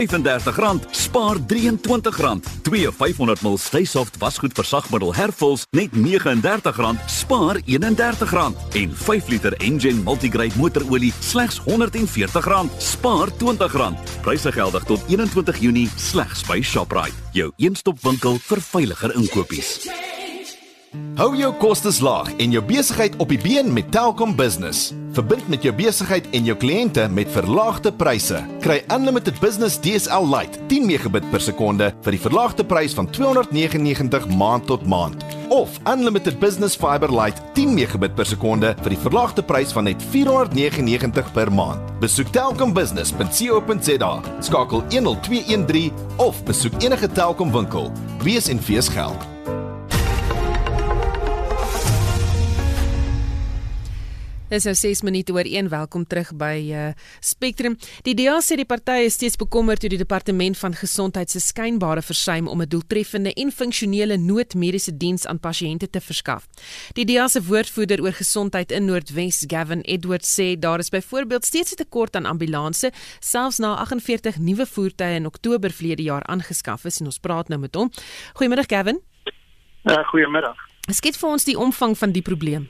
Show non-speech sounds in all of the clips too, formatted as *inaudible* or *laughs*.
R35, spaar R23. Twee 500ml Stay Soft wasgoed versagmiddel Herfuls net R39, spaar R31 en 5 liter Engen multigrade motorolie slegs R140, spaar R20. Pryse geldig tot 21 Junie slegs by Shoprite. Jou een-stop winkel vir veiliger inkopies. Hou jou kostes laag en jou besigheid op die been met Telkom Business. Verbind met jou besigheid en jou kliënte met verlaagde pryse. Kry unlimited business DSL Lite 10 megabit per sekonde vir die verlaagde prys van 299 maand tot maand of unlimited business fiber lite 10 megabit per sekonde vir die verlaagde prys van net 499 per maand. Besoek telkombusiness.co.za, skakel 10213 of besoek enige Telkom winkel. Wees en fees geld. Dis nou 6 minute oor 1. Welkom terug by uh, Spectrum. Die DA sê die party is steeds bekommerd oor die departement van gesondheid se skynbare versuim om 'n doeltreffende en funksionele noodmediese diens aan pasiënte te verskaf. Die DA se woordvoerder oor gesondheid in Noordwes, Gavin Edwards, sê daar is byvoorbeeld steeds 'n tekort aan ambulanses, selfs na 48 nuwe voertuie in Oktober verlede jaar aangeskaf is en ons praat nou met hom. Goeiemôre Gavin. Uh, goeiemôre. Skets vir ons die omvang van die probleem.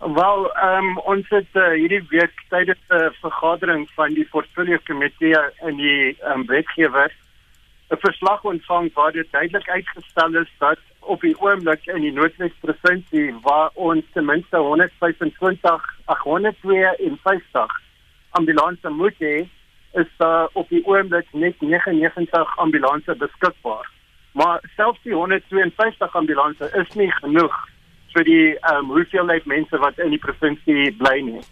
Wel, um, ons het uh, hierdie week tydens 'n uh, vergadering van die portfolio komitee in die um, wetgewer 'n verslag ontvang waar dit duidelik uitgestel is dat op die oomblik in die Noordwes provinsie waar ons ten minste 125 852 ambulanse moet hê, is daar op die oomblik net 99 ambulanse beskikbaar. Maar selfs die 152 ambulanse is nie genoeg vir die ehm um, hoeveelheid mense wat in die provinsie bly nie.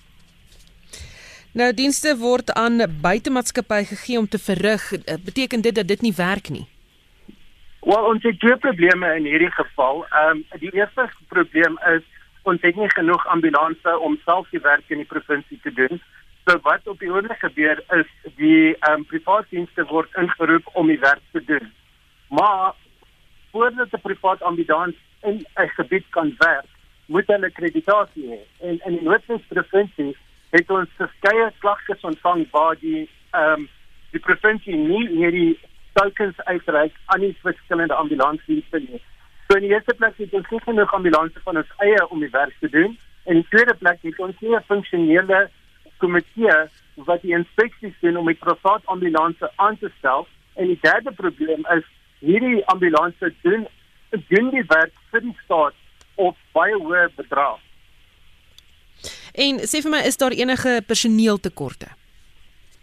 Nou dienste word aan buitemaatskappye gegee om te verrig. Eh, beteken dit dat dit nie werk nie? Wel, ons het twee probleme in hierdie geval. Ehm um, die eerste probleem is ons het nie genoeg ambulanses om self die werk in die provinsie te doen. So wat op die oomblik gebeur is die ehm um, private dienste word ingeroep om die werk te doen. Maar voordat 'n privaat ambulans in 'n gebied kan werk, moet hulle akkreditasie hê. En in die Noordwes provinsie het ons verskeie klagtes ontvang waar die ehm um, die provinsie nie hierdie tokens uitreik aan die verskillende ambulansdienste nie. So in die eerste plek het ons nie genoeg ambulanses van ons eie om die werk te doen. En in die tweede plek het ons nie 'n funksionele komitee wat die inspeksies doen om die private ambulanses aan te stel. En die derde probleem is hierdie ambulanses doen doen die werk vir die staat op baie hoë bedrag. En sê vir my is daar enige personeeltekorte?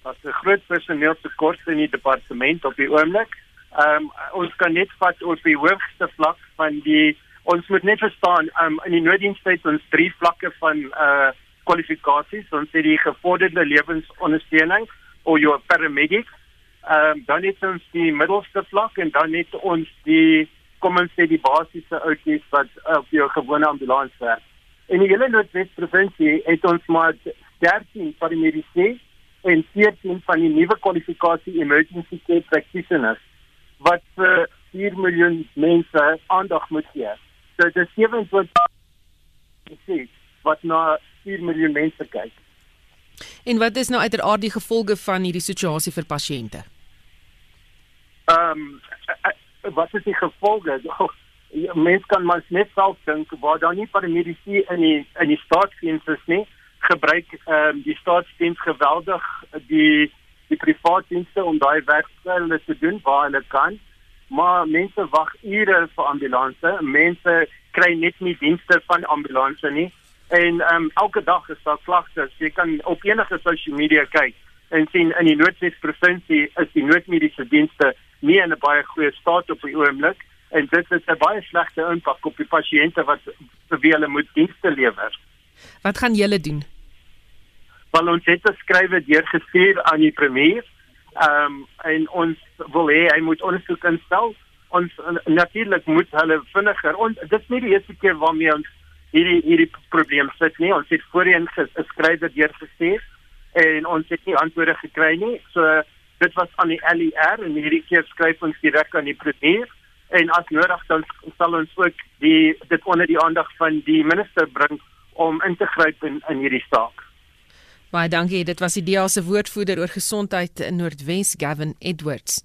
Daar's 'n groot personeeltekort in die departement op die oomblik. Ehm um, ons kan net vat op die hoogste vlak van die ons moet net verstaan um, in die nooddienstyd ons drie vlakke van uh kwalifikasies ons het die gevorderde lewensondersteuning of jou paramedics ehm um, dan het ons die middelste vlak en dan het ons die kom ons sê die basiese outjies wat uh, op jou gewone ambulans werk. In die hele Noordwes provinsie het ons maar 13 van die mediese en 14 van die nuwe kwalifikasie emergency care practitioners wat vir 4 miljoen mense aandag moet gee. So dit is 27 wat na 4 miljoen mense kyk. En wat is nou uiteraard die gevolge van hierdie situasie vir pasiënte? Ehm um, wat is die gevolge? *laughs* Mense kan maar net self dink waar daar nie paramedisy in die in die staatsdiens is nie, gebruik ehm um, die staatsdiens geweldig die die private dienste om daai werk te doen waar hulle kan. Maar mense wag ure vir ambulanse. Mense kry net nie dienste van ambulanse nie. En ehm um, elke dag is daar klagtes. Jy kan op enige sosiale media kyk en sien in die Noordwes provinsie is die noodmediese dienste nie in 'n baie goeie staat op die oomblik en dit het 'n baie slegte impak op die pasiënte wat vir wie hulle moet dienste lewer. Wat gaan julle doen? Wel ons het 'n skrywe deurgestuur aan die premier. Ehm um, en ons wil hê hy moet ondersoek instel. Ons natuurlik moet hulle vinniger. Ons dit is nie die eerste keer waarmee ons hierdie hierdie probleem sit nie. Ons het voorheen 'n skrywe deurgestuur en ons het nie antwoorde gekry nie. So dit was aan die LER en hierdie keer skryf ons direk aan die premier en as nodig dan sal ons ook die dit onder die aandag van die minister bring om in te gryp in in hierdie saak. Baie dankie. Dit was die DEA se woordvoerder oor gesondheid in Noordwes, Gavin Edwards.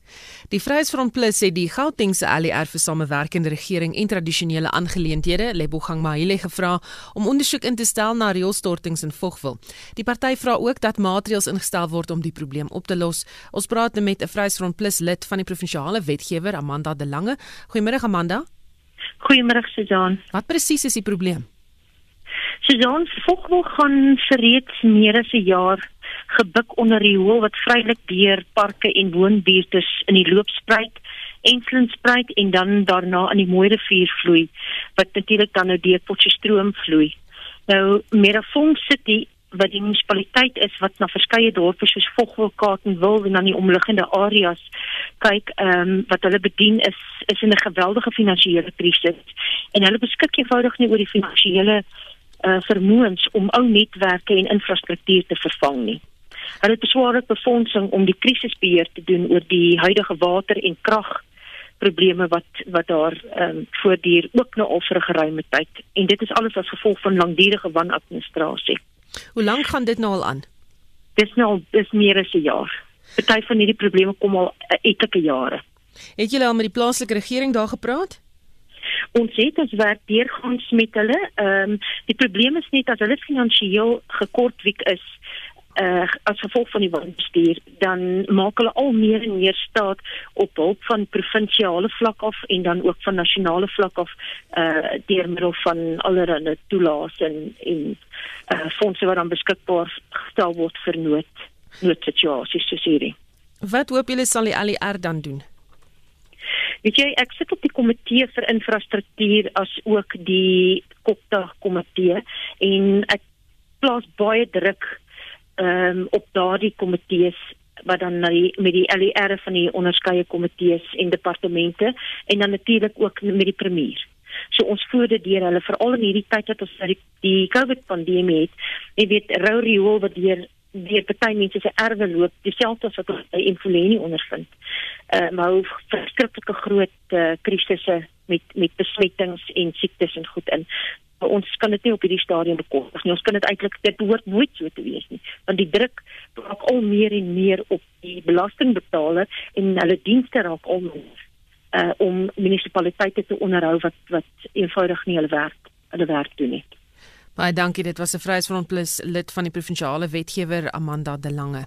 Die Vryheidsfront Plus het die Gautengse ALR vir samewerkende regering en tradisionele aangeleenthede, Lebogang Mahile gevra om ondersoek in te stel na reëlstortings in Vogwel. Die party vra ook dat maatreëls ingestel word om die probleem op te los. Ons praat nou met 'n Vryheidsfront Plus lid van die provinsiale wetgewer, Amanda De Lange. Goeiemôre Amanda. Goeiemôre Susan. Wat presies is die probleem? Susan Vogwel gaan vir reeds meer as 'n jaar gebuk onder die hoël wat vrylik deur parke en woonbuurte in die loop spruit, Enslin spruit en dan daarna in die Mooi rivier vloei wat natuurlik dan nou deur Potchefstroom vloei. Nou Merafong City wat die munisipaliteit is wat na verskeie dorpe soos Vogwel, Kaartenwil en dan die omliggende areas kyk, ehm um, wat hulle bedien is is in 'n geweldige finansiële krisis en hulle beskik eenvoudig nie oor die finansiële uh, vermoëns om ou netwerke en infrastruktuur te vervang nie. Hulle het beswaarlik befondsing om die krisisbeheer te doen oor die huidige water en krag probleme wat wat daar ehm um, voortduur ook nou al vir 'n geruime tyd en dit is alles as gevolg van langdurige wanadministrasie. Hoe lank gaan dit nou al aan? Dis nou dis meer as 'n jaar. Party van hierdie probleme kom al uh, etlike jare. Het julle al met die plaaslike regering daar gepraat? Ons het ons werk deurgangs met hulle. Ehm um, die probleem is net as hulle finansiëel gekortwiek is uh as gevolg van die wanbestuur dan maak hulle al meer en meer staat op hulp van provinsiale vlak af en dan ook van nasionale vlak af uh deur middel van allerlei toelaas en en uh fondse wat dan beskikbaar gestel word vir nood noodsituasies soos hierdie. Wat hoop julle sal die ALR dan doen? Weet jy, ek sit op die komitee vir infrastruktuur as ook die Kopta komitee en ek plaas baie druk ehm um, op daardie komitees wat dan die, met die LER van die onderskeie komitees en departemente en dan natuurlik ook met die premier. So ons voer dit deur hulle veral in hierdie tyd wat ons die, die COVID pandemie het. Jy weet, rou riool wat deur die party mense se erwe loop dieselfde as wat ons by Infuleni ondervind. Uh maar hoe verskriklike groot uh, krisisse met met besmettings en siektes en goed in. Maar ons kan dit nie op hierdie stadium bekostig nie. Ons kan dit eintlik dit behoort nooit so te wees nie. Want die druk raak al meer en meer op die belastingbetaler en hulle dienste raak al meer uh om munisipaliteite te onderhou wat wat eenvoudig nie hulle werk hulle werk doen nie. Baie dankie, dit was 'n Vryheidsfront Plus lid van die provinsiale wetgewer Amanda De Lange.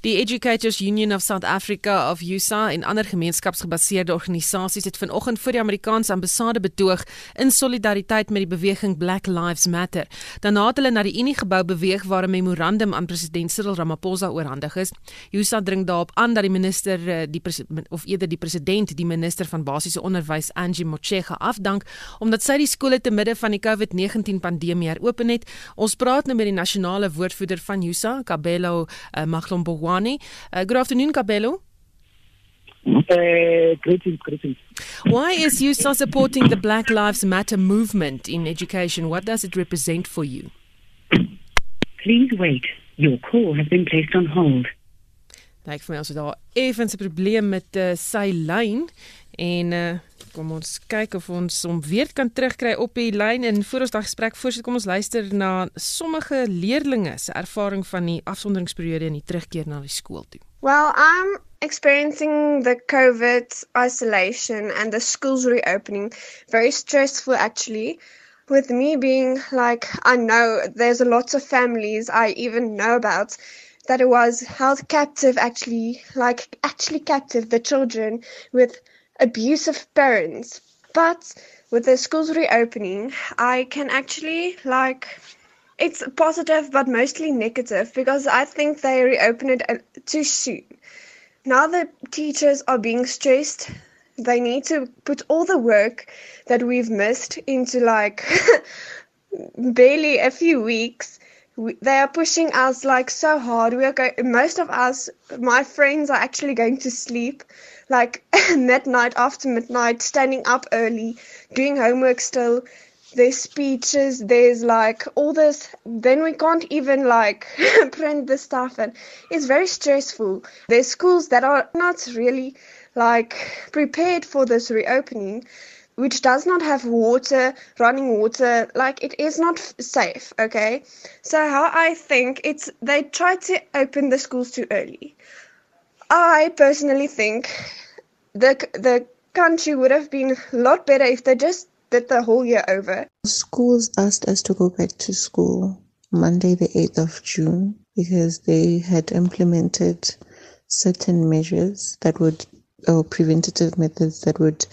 Die Educators Union of South Africa of USA en ander gemeenskapsgebaseerde organisasies het vanoggend voor die Amerikaanse ambassade betoog in solidariteit met die beweging Black Lives Matter. Daarna het hulle na die Unie gebou beweeg waar 'n memorandum aan president Cyril Ramaphosa oorhandig is. USA dring daarop aan dat die minister eh, die of eerder die president die minister van basiese onderwys Angie Motshega afdank omdat sy die skole te midde van die COVID-19 pandemie heropen het. Ons praat nou met die nasionale woordvoerder van USA, Kabelo uh, Maglombo Uh, good afternoon, Kabelo. Uh, greetings, greetings. Why is USA supporting the Black Lives Matter movement in education? What does it represent for you? Please wait. Your call has been placed on hold. Lyk vir my as daar effens 'n probleem met uh, sy lyn en uh, kom ons kyk of ons hom weer kan terugkry op die lyn en voor ons daai gesprek voorsit kom ons luister na sommige leerdlinge se ervaring van die afsonderingsperiode en die terugkeer na die skool toe. Well, I'm experiencing the COVID isolation and the schools reopening very stressful actually. With me being like I know there's a lot of families I even know about that it was held captive actually like actually captive the children with abusive parents but with the schools reopening i can actually like it's positive but mostly negative because i think they reopen it uh, too soon now the teachers are being stressed they need to put all the work that we've missed into like *laughs* barely a few weeks we, they are pushing us like so hard. We are going. Most of us, my friends, are actually going to sleep, like *laughs* midnight after midnight, standing up early, doing homework still. There's speeches. There's like all this. Then we can't even like *laughs* print the stuff, and it's very stressful. There's schools that are not really like prepared for this reopening which does not have water, running water, like it is not safe, okay? So how I think it's they try to open the schools too early. I personally think the the country would have been a lot better if they just did the whole year over. Schools asked us to go back to school Monday, the 8th of June, because they had implemented certain measures that would, or preventative methods that would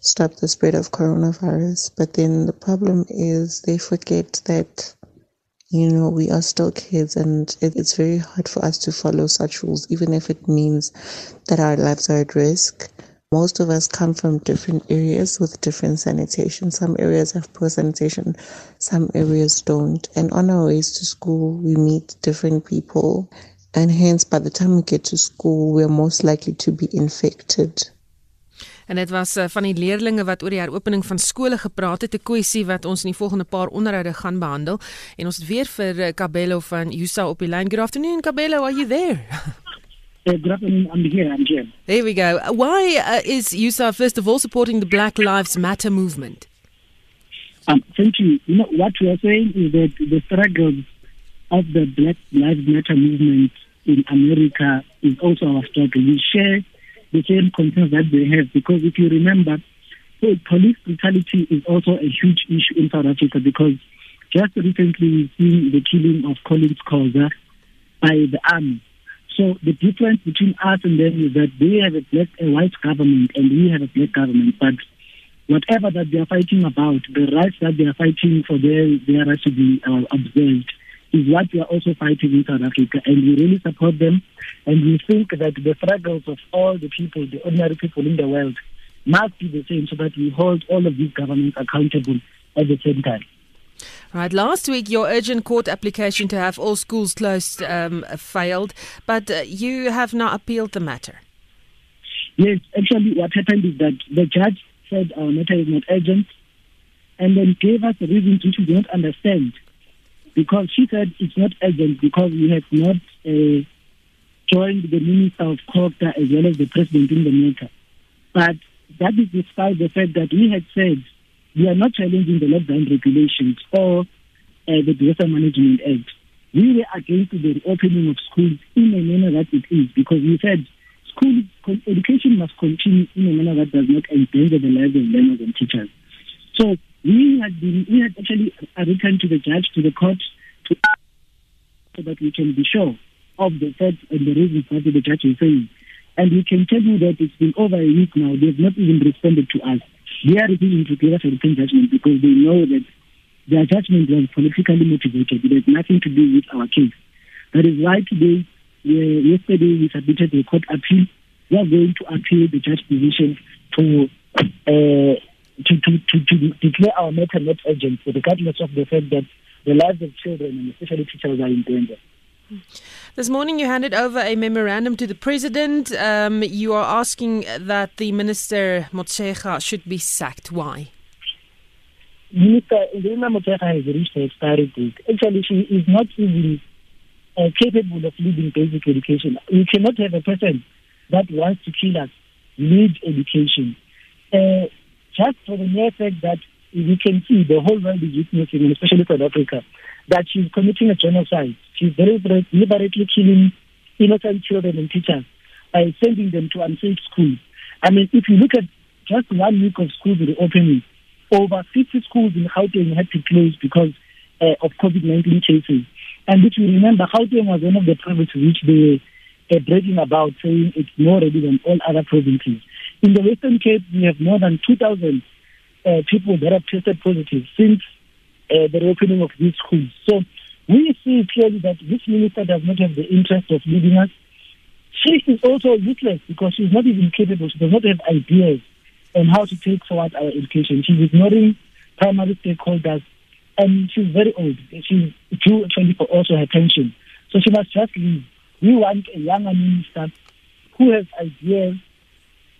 stop the spread of coronavirus. But then the problem is they forget that, you know, we are still kids and it, it's very hard for us to follow such rules, even if it means that our lives are at risk. Most of us come from different areas with different sanitation. Some areas have poor sanitation, some areas don't. And on our ways to school, we meet different people. And hence, by the time we get to school, we're most likely to be infected. En dit was uh, van die leerdlinge wat oor die heropening van skole gepraat het, 'n kwessie wat ons in die volgende paar onderhoude gaan behandel. En ons het weer vir uh, Kabelo van Yusa op die lyn. Good afternoon, Kabelo, are you there? Uh, *laughs* good afternoon, I'm here, I'm here. There we go. Why uh, is Yusa first of all supporting the Black Lives Matter movement? Um, thank you. You know, what we are saying is that the struggles of the Black Lives Matter movement in America is also our struggle. We share the same concerns that they have because if you remember, police brutality is also a huge issue in South Africa because just recently we've seen the killing of Collins Koza by the army. So the difference between us and them is that they have a black, a white government, and we have a black government. But whatever that they are fighting about, the rights that they are fighting for their their rights to be uh, observed, is what we are also fighting in South Africa, and we really support them. And we think that the struggles of all the people, the ordinary people in the world, must be the same, so that we hold all of these governments accountable at the same time. Right, last week your urgent court application to have all schools closed um, failed, but uh, you have now appealed the matter. Yes, actually, what happened is that the judge said our matter is not urgent, and then gave us the reasons which we don't understand. Because she said it's not urgent because we have not uh, joined the Minister of Culture as well as the President in the matter. But that is despite the fact that we had said we are not challenging the lockdown regulations or uh, the Disaster Management Act. We were against the reopening of schools in a manner that it is because we said school education must continue in a manner that does not endanger the lives of learners and teachers. So we had been, we had actually written to the judge, to the court, to so that we can be sure of the facts and the reasons what the judge is saying. And we can tell you that it's been over a week now. They have not even responded to us. They are refusing to us a written judgment because they know that their judgment was politically motivated. It has nothing to do with our case. That is why today, uh, yesterday, we submitted a court appeal. We are going to appeal the judge position to, uh, to, to, to, to declare our matter not urgent, regardless of the fact that the lives of children and especially teachers are in danger. This morning, you handed over a memorandum to the president. Um, you are asking that the minister Motsega should be sacked. Why? Minister Elena has reached her expiry date. Actually, she is not even uh, capable of leading basic education. We cannot have a person that wants to kill us lead education. Uh, just for the mere fact that we can see the whole world is witnessing, especially South Africa, that she's committing a genocide. She's deliberately, deliberately killing innocent children and teachers by sending them to unsafe schools. I mean, if you look at just one week of schools reopening, over 50 schools in Gauteng had to close because uh, of COVID-19 cases. And if you remember, Gauteng was one of the provinces which they were bragging about, saying it's more ready than all other provinces. In the Western Cape, we have more than 2,000 uh, people that have tested positive since uh, the reopening of these schools. So we see clearly that this minister does not have the interest of leading us. She is also useless because she's not even capable. She does not have ideas on how to take forward our education. She's ignoring primary stakeholders and she's very old. She's due actually for also her pension. So she must just leave. We want a younger minister who has ideas,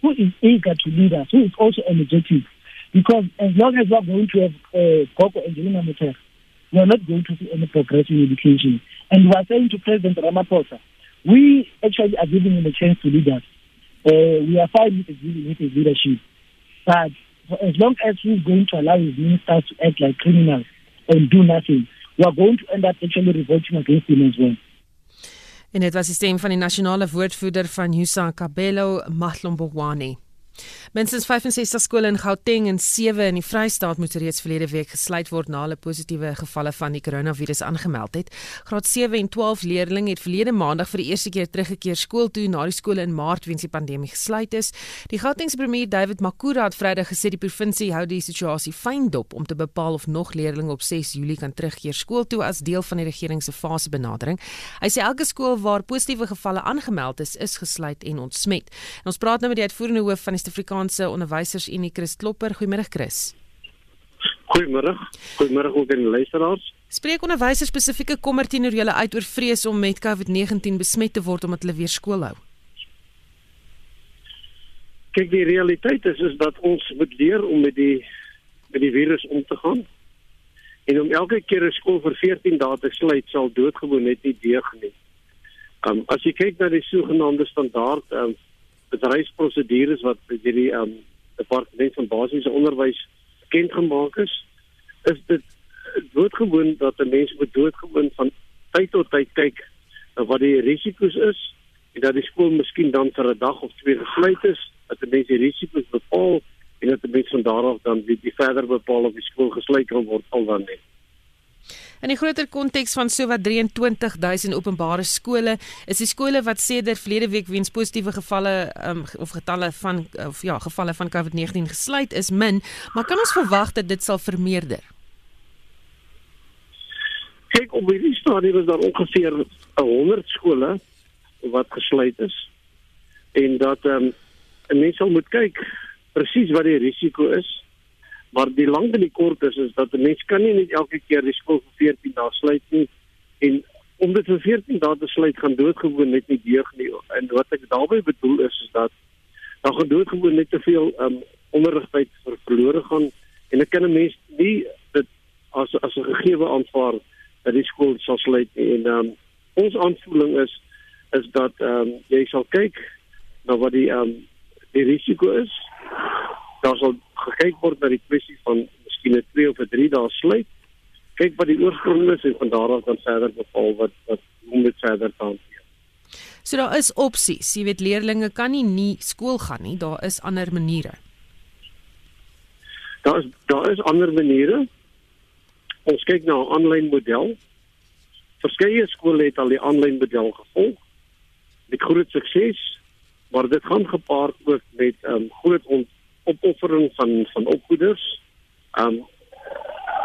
who is eager to lead us, who is also energetic. Because as long as we are going to have uh, Gogo Angelina Motera, we are not going to see any progress in education. And we are saying to President Ramaphosa, we actually are giving him a chance to lead us. Uh, we are fine with his, with his leadership. But as long as he's going to allow his ministers to act like criminals and do nothing, we are going to end up actually revolting against him as well. En dit was die stem van die nasionale woordvoerder van Yusa Kabelo Mahlombogwane. Minstens 65 skole in Gauteng en 7 in die Vrystaat moes reeds verlede week gesluit word na hulle positiewe gevalle van die koronavirus aangemeld het. Graad 7 en 12 leerders het verlede maandag vir die eerste keer teruggekeer skool toe na die skole in Maart weens die pandemie gesluit is. Die Gautengse premier David Makura het Vrydag gesê die provinsie hou die situasie fyn dop om te bepaal of nog leerders op 6 Julie kan terugkeer skool toe as deel van die regering se fasebenadering. Hy sê elke skool waar positiewe gevalle aangemeld is, is gesluit en ontsmet. En ons praat nou met die uitvoerende hoof van die Suid-Afrikaanse Onderwysersunie Chris Klopper. Goeiemôre Chris. Goeiemôre. Goeiemôre ook aan die luisteraars. Spreek onderwysers spesifieke kommer teenoor julle uit oor vrees om met COVID-19 besmet te word omdat hulle weer skool hou? Kyk, die realiteit is is dat ons moet leer om met die met die virus om te gaan. En om elke keer 'n skool vir 14 dae te sluit sal doodgewoon net nie deeg nie. Um as jy kyk na die sogenaamde standaard um bedryfsprosedures wat deur die um, departement van basiese onderwys bekend gemaak is, is dit doodgewoon dat 'n mens moet doodgewoon van tyd tot tyd kyk na wat die risiko's is en dat die skool miskien dan vir 'n dag of twee gesluit is, dat 'n mens die risiko's bepaal en dat 'n mens van daar af dan die, die verder bepaal of die skool gesluit kan word al dan nie. In die groter konteks van sowat 23000 openbare skole, is die skole wat sedert verlede week weens positiewe gevalle um, of getalle van of ja, gevalle van COVID-19 gesluit is min, maar kan ons verwag dat dit sal vermeerder? Kyk, op hierdie stadium is daar ongeveer 100 skole wat gesluit is en dat ehm um, mense sal moet kyk presies wat die risiko is Maar die lang en die kort is is dat 'n mens kan nie net elke keer die skool vir 14 dae sluit nie. En om dit vir 14 dae te sluit gaan doodgewoon net nie deug nie. En wat ek daarmee bedoel is is dat dan gaan doodgewoon net te veel um onderrigtyd ver verlore gaan. En ek kan 'n mens nie dit as as 'n gegeewe aanvaar dat die skool sal sluit en um ons aanvoeling is is dat um jy sal kyk na wat die um die risiko is. Daar sal gekyk word na die kwessie van miskien 'n 2 of 'n 3 dae sluit. Kyk wat die oorsprong is en van daar af dan verder bepaal wat wat hoe dit verder gaan. So daar is opsies. Jy weet leerders kan nie nie skool gaan nie. Daar is ander maniere. Daar is daar is ander maniere. Ons kyk na 'n aanlyn model. Verskeie skole het al die aanlyn model gevolg met groot sukses, maar dit gaan gepaard ook met 'n um, ehm, groot ont opoffering van van opvoeders. Um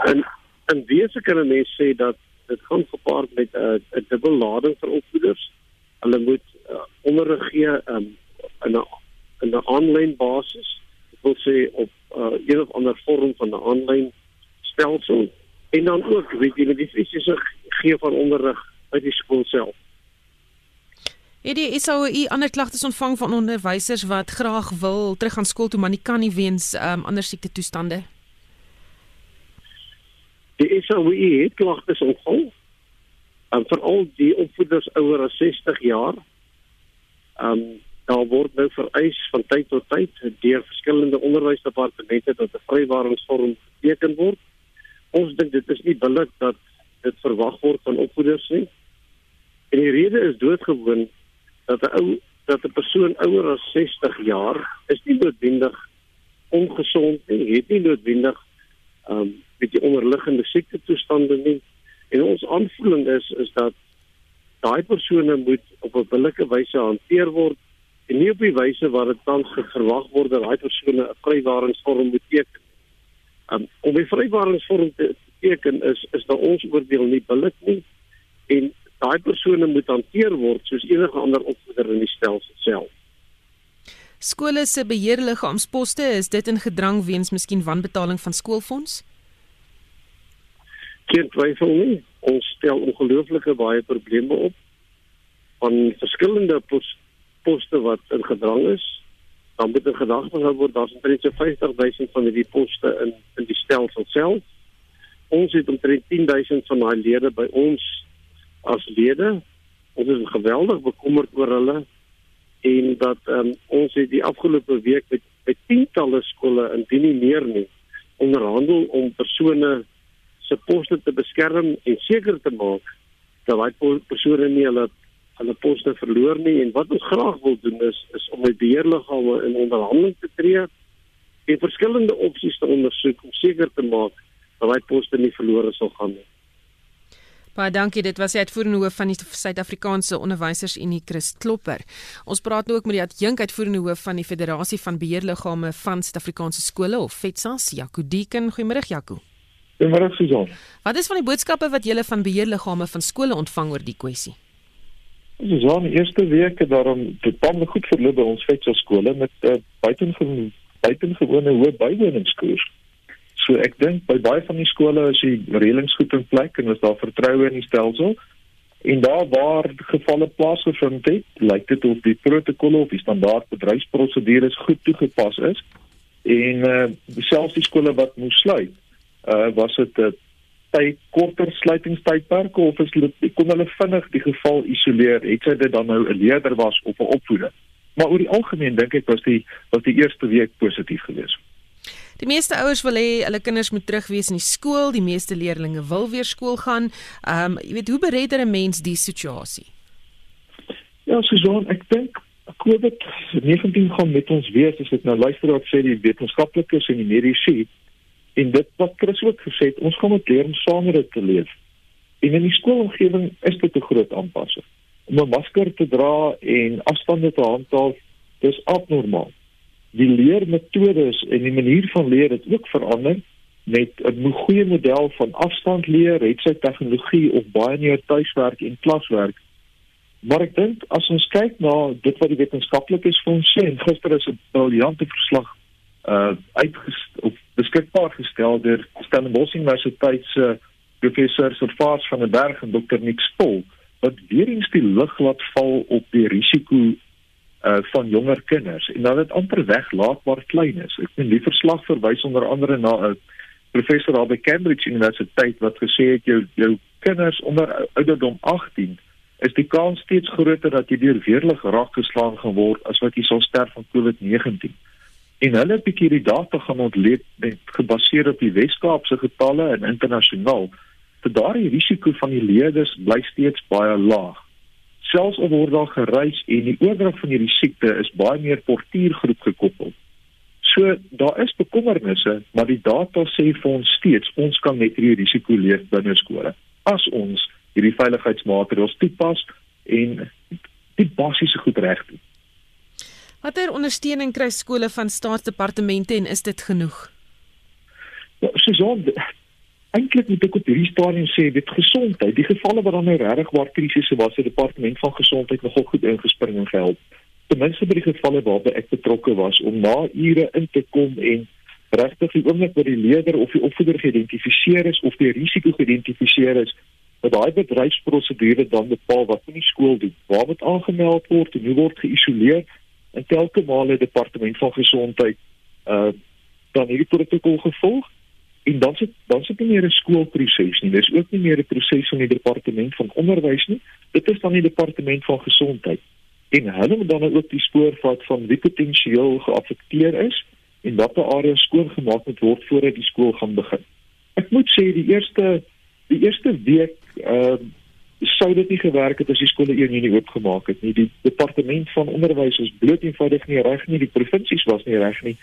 en en wese kan 'n mens sê dat dit gaan gepaard met 'n uh, 'n dubbel lading vir opvoeders. Hulle moet uh, onderrig gee um in 'n in 'n aanlyn basis. Ek wil sê op uh, een of ander vorm van 'n aanlyn stelsel en dan ook weet jy die fisiese gee van onderrig uit die skool self. Het die SAOI ander klagtes ontvang van onderwysers wat graag wil terug aan skool toe maar nie kan nie weens um, ander siekte toestande? Die SAOI het klagtes ontvang. En veral die opvoeders ouer as 60 jaar. Ehm um, daar word nou vereis van tyd tot tyd deur verskillende onderwysdepartemente dat 'n vrywaringsvorm geteken word. Ons dink dit is nie billik dat dit verwag word van opvoeders nie. En die rede is doodgewoon dat 'n ou dat 'n persoon ouer as 60 jaar is nie noodwendig ongesond nie, het nie noodwendig ehm um, die onderliggende siekte toestande nie. En ons aanvoeling is is dat daai persone moet op 'n billike wyse hanteer word en nie op die wyse wat dit tans verwag word dat daai persone 'n vrywaringsvorm moet teken. Um, om 'n vrywaringsvorm te teken is is daar ons oordeel nie billik nie en daai persone moet hanteer word soos enige ander opvoeder in die stelsel self. Skole se beheerliggaamsposte is dit in gedrang weens miskien wanbetaling van skoolfonds? Geen twyfel nie. Ons stel ongelooflike baie probleme op van verskillende pos, poste wat in gedrang is. Dan moet 'n gedagte gehou word daar's omtrent so 50000 van hierdie poste in in die stelsel self. Ons het omtrent 10000 van daai lede by ons as lede. Ons is geweldig bekommerd oor hulle en dat um, ons het die afgelope week met by tientalle skole indien nie meer nie onderhandel om persone se poste te beskerm en seker te maak dat daai persone nie hulle hulle poste verloor nie en wat ons graag wil doen is is om met beheerliggame in onderhandeling te tree en verskillende opsies te ondersoek om seker te maak dat daai poste nie verlore sal gaan nie. Baie dankie. Dit was die uitvoerende hoof van die Suid-Afrikaanse Onderwysersunie, Chris Klopper. Ons praat nou ook met die adjunk uitvoerende hoof van die Federasie van Beheerliggame van Suid-Afrikaanse skole of FETSAS, Jaco Deeken. Goeiemôre, Jaco. Goeiemôre, Susan. Wat is van die boodskappe wat julle van beheerliggame van skole ontvang oor die kwessie? Susan, die eerste week het daarom totaal goed verloop by ons FETSAS skole met uh, buitengewoon buitengewone hoë bywoningskoers. So ek dink by baie van die skole is die reëlings goed in plek en is daar vertroue in die stelsel. En daar waar gevalle plaasgevind het, lyk dit of die protokolle of die standaard bedryfsprosedures goed toegepas is. En uh selfs die skole wat moes sluit, uh was dit 'n tyd korter sluitingstydperke of is dit kon hulle vinnig die geval isoleer, het sy dit dan nou 'n leerder was of 'n opvoeder. Maar oor die algemeen dink ek was die was die eerste week positief geweest. Die meeste ouers wil hê hulle kinders moet terug wees in die skool, die meeste leerders wil weer skool gaan. Ehm um, jy weet hoe beredder 'n mens die situasie? Ja, Susan, ek dink COVID-19 gaan met ons wees as dit nou luister wat sê die wetenskaplikes en die mediese en dit wat Chris ook gesê het, ons gaan moet leer om saam met dit te leef. En in die skoolomgewing is dit 'n groot aanpassing om 'n masker te dra en afstande te handhaaf, dis abnormaal. Die leermetodes en die manier van leer het ook verander met 'n goeie model van afstand leer, het sy tegnologie of baie meer tuiswerk en klaswerk. Maar ek dink as ons kyk na dit wat die wetenskaplikes vir ons sê, en gister is 'n briljante verslag uh uitgestel beskikbaar gestel deur Stellenbosch Universiteit se professor Servaas van der Berg en Dr. Nick Spol wat weer eens die lig laat val op die risiko uh van jonger kinders en dat dit amper weglaatbaar klein is. Ek sien die verslag verwys onder andere na 'n professor daar by Cambridge Universiteit wat gesê het jou jou kinders onder ouderdom 18 is die kans steeds groter dat jy deur weerlig raak geslaan gaan word as wat jy sal sterf van COVID-19. En hulle het 'n bietjie die data gaan ontleed gebaseer op die Wes-Kaapse getalle en internasionaal vir daardie risiko van die leerders bly steeds baie laag. Selfs al word daar gereis en die oordrag van hierdie siekte is baie meer portuïergroep gekoppel. So daar is bekommernisse, maar die data sê vir ons steeds ons kan met hierdie risiko leef binne skole as ons hierdie veiligheidsmaatreëls toepas en die basiese goed reg doen. Watter ondersteuning kry skole van staatsdepartemente en is dit genoeg? Ja, Suzan, eintlik moet ek op hierdie stadium sê dit gesondheid die gevalle wat dan nou regtig waar krisisse was die departement van gesondheid nogal goed ingespring en gehelp. Ten minste by die gevalle waarby ek betrokke was om na ure in te kom en regtig die oomblik wat die leier of die opvoeder geïdentifiseer is of die risiko geïdentifiseer is dat daai bedryfsprosedure dan bepaal wat in die skool doen. Waar moet aangemeld word en hoe word geïsoleer? En telke male departement van gesondheid uh dan hierdie protokol gevolg en dan sit dan sit nie meer 'n skoolproses nie. Dis ook nie meer 'n proses van die departement van onderwys nie. Dit is dan die departement van gesondheid. En hulle moet dan ook die spoor vat van wie potensieel geaffekteer is en watter areas skoongemaak moet word voordat die skool gaan begin. Ek moet sê die eerste die eerste week ehm uh, sou dit nie gewerk het as die skole een Junie oopgemaak het nie. Die departement van onderwys is bloot eenvoudig nie reg nie. Die provinsies was nie reg nie.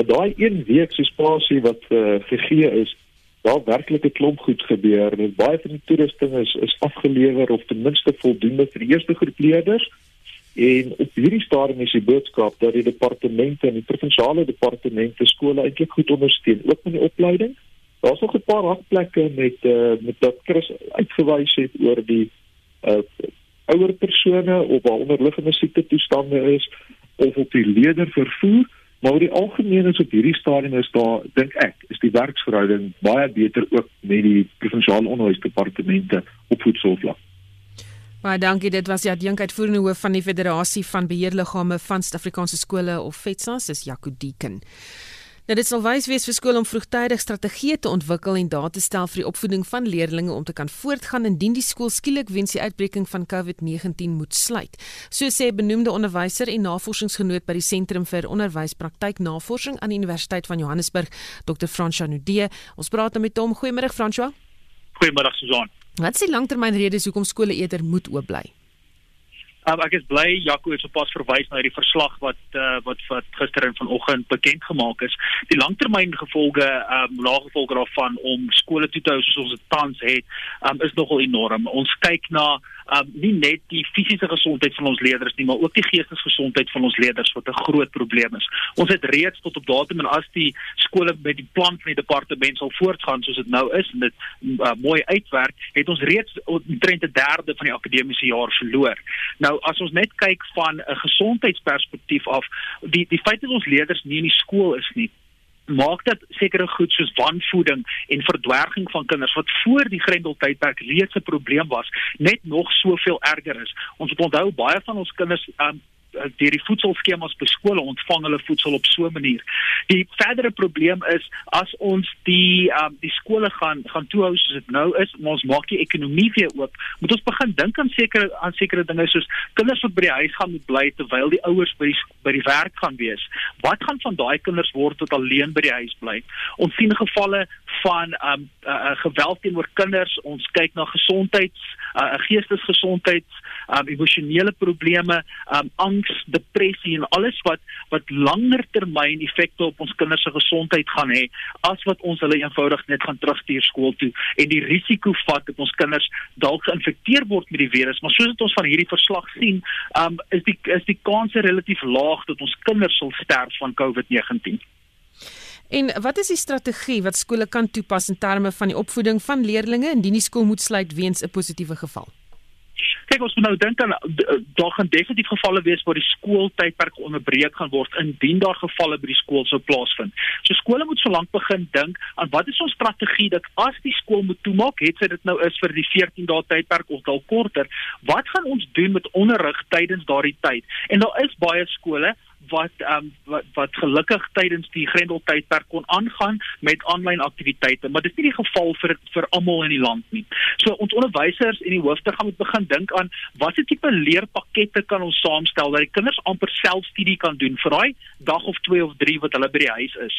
Maar daai een week se spasie wat uh, gegee is, daar werklik 'n klomp goed gebeur. En baie van die toerusting is is afgelewer of ten minste voldoende vir die eerste groep leerders. En op hierdie stadium is die boodskap dat die departemente en die provinsiale departemente skole eintlik goed ondersteun, ook met die opleiding. Daar's nog 'n paar hakplekke met uh, met wat Chris uitgewys het oor die uh, ouer persone of waar onderliggende siekte toestande is of op die leerder vervoer. Maar oor die algemeen is op hierdie stadium is daar dink ek is die werksverhouding baie beter ook met die provinsiale onderwysdepartemente op voedselvlak. Baie dankie. Dit was ja die uitvoerende hoof van die Federasie van Beheerliggame van Suid-Afrikaanse skole of FETSA, is Jaco Deeken. Nou dit sal wys wees vir skole om vroegtydig strategieë te ontwikkel en daar te stel vir die opvoeding van leerders om te kan voortgaan indien die skool skielik weens die uitbreking van COVID-19 moet sluit. So sê benoemde onderwyser en navorsingsgenoot by die Sentrum vir Onderwyspraktyk-navorsing aan die Universiteit van Johannesburg, Dr. Franswa Nudee. Ons praat nou met hom. Goeiemôre Franswa. Goeiemôre Susan. Wat is die langtermynredes hoekom skole eerder moet oop bly? Um, ek is bly Jaco het sopas verwys na hierdie verslag wat uh, wat wat gister en vanoggend bekend gemaak is. Die langtermyngevolge, ehm um, nagevolge daarvan om skole toe te hou soos ons dit tans het, um, is nogal enorm. Ons kyk na um, nie net die fisiese gesondheid van ons leerders nie, maar ook die geestesgesondheid van ons leerders wat 'n groot probleem is. Ons het reeds tot op datum en as die skole met die plan van die departement sal voortgaan soos dit nou is en dit uh, mooi uitwerk, het ons reeds omtrent 'n derde van die akademiese jaar verloor. Nou as ons net kyk van 'n gesondheidsperspektief af, die die feit dat ons leerders nie in die skool is nie, maak dit sekere goed soos wanvoeding en verdwerging van kinders wat voor die grendeltydperk reeds 'n probleem was, net nog soveel erger is. Ons moet onthou baie van ons kinders um, deur die voedselskemas by skole ontvang hulle voedsel op so 'n manier. Die verdere probleem is as ons die um, die skole gaan gaan toehou soos dit nou is, ons maak die ekonomie weer oop, moet ons begin dink aan sekere aan sekere dinge soos kinders wat by die huis gaan moet bly terwyl die ouers by die by die werk gaan wees. Wat gaan van daai kinders word wat alleen by die huis bly? Ons sien gevalle van um uh, geweld teenoor kinders. Ons kyk na gesondheids uh, geestesgesondheids um emosionele probleme, um angs, depressie en alles wat wat langer termyn effekte op ons kinders se gesondheid gaan hê as wat ons hulle eenvoudig net gaan terugstuur skool toe. En die risiko vat dat ons kinders dalk geïnfekteer word met die virus. Maar soos dit ons van hierdie verslag sien um is die is die kanse relatief laag dat ons kinders sal sterf van COVID-19 En wat is die strategie wat skole kan toepas in terme van die opvoeding van leerders indien die skool moet sluit weens 'n positiewe geval? Kyk ons moet nou dink aan daar gaan definitief gevalle wees waar die skooltydperk onderbreek gaan word indien daar gevalle by die skool sou plaasvind. So skole moet solank begin dink aan wat is ons strategie dat as die skool moet toemaak, het sy dit nou is vir die 14 dae tydperk of dalk korter, wat gaan ons doen met onderrig tydens daardie tyd? En daar is baie skole wat um, wat, wat gelukkig tydens die Grendel tydperk kon aangaan met aanlyn aktiwiteite, maar dit is nie die geval vir vir almal in die land nie. So ons onderwysers en die hoofde gaan moet begin dink aan watter tipe leerpakkette kan ons saamstel dat die kinders amper selfstudie kan doen vir daai dag of 2 of 3 wat hulle by die huis is.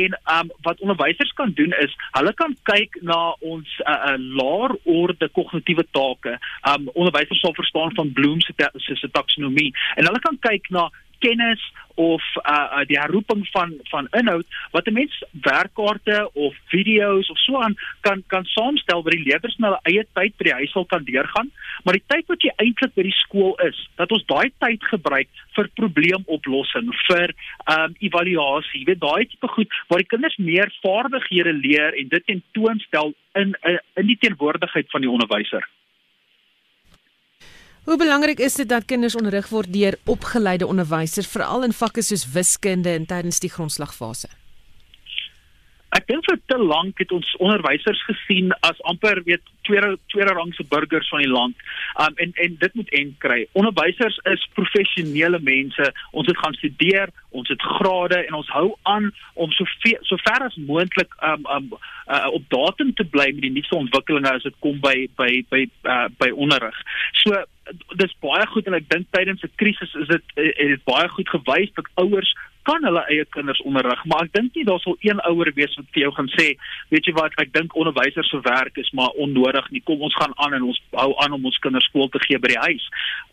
En um, wat onderwysers kan doen is hulle kan kyk na ons 'n uh, uh, laer orde kognitiewe take. Um, onderwysers sal verstaan van Bloom se se taksonomie en hulle kan kyk na kennis of uh, uh die herroeping van van inhoud wat 'n mens werkkaarte of video's of so aan kan kan saamstel wat die leerders na hulle eie tyd by die huis sal kan deurgaan. Maar die tyd wat jy eintlik by die skool is dat ons daai tyd gebruik vir probleemoplossing vir um evaluasie weet daai tipe goed waar die kinders meer vaardighede leer en dit in in, in die teenwoordigheid van die onderwyser Hoe belangrik is dit dat kinders onderrig word deur opgeleide onderwysers veral in vakke soos wiskunde en tydens die grondslagfase? Dink vir te lank het ons onderwysers gesien as amper weet tweede tweede rangse burgers van die land. Um en en dit moet end kry. Onderwysers is professionele mense. Ons het gaan studeer, ons het grade en ons hou aan om so ver, so ver as moontlik um um uh, op datum te bly met die nuutste ontwikkelinge as dit kom by by by uh, by onderrig. So dis baie goed en ek dink tydens 'n krisis is dit eh, het baie goed gewys dat ouers kan hulle eie kinders onderrig, maar ek dink nie daar sal een ouer wees wat vir jou gaan sê, weet jy wat, ek dink onderwysers se werk is maar onnodig nie. Kom ons gaan aan en ons hou aan om ons kinders skool te gee by die huis.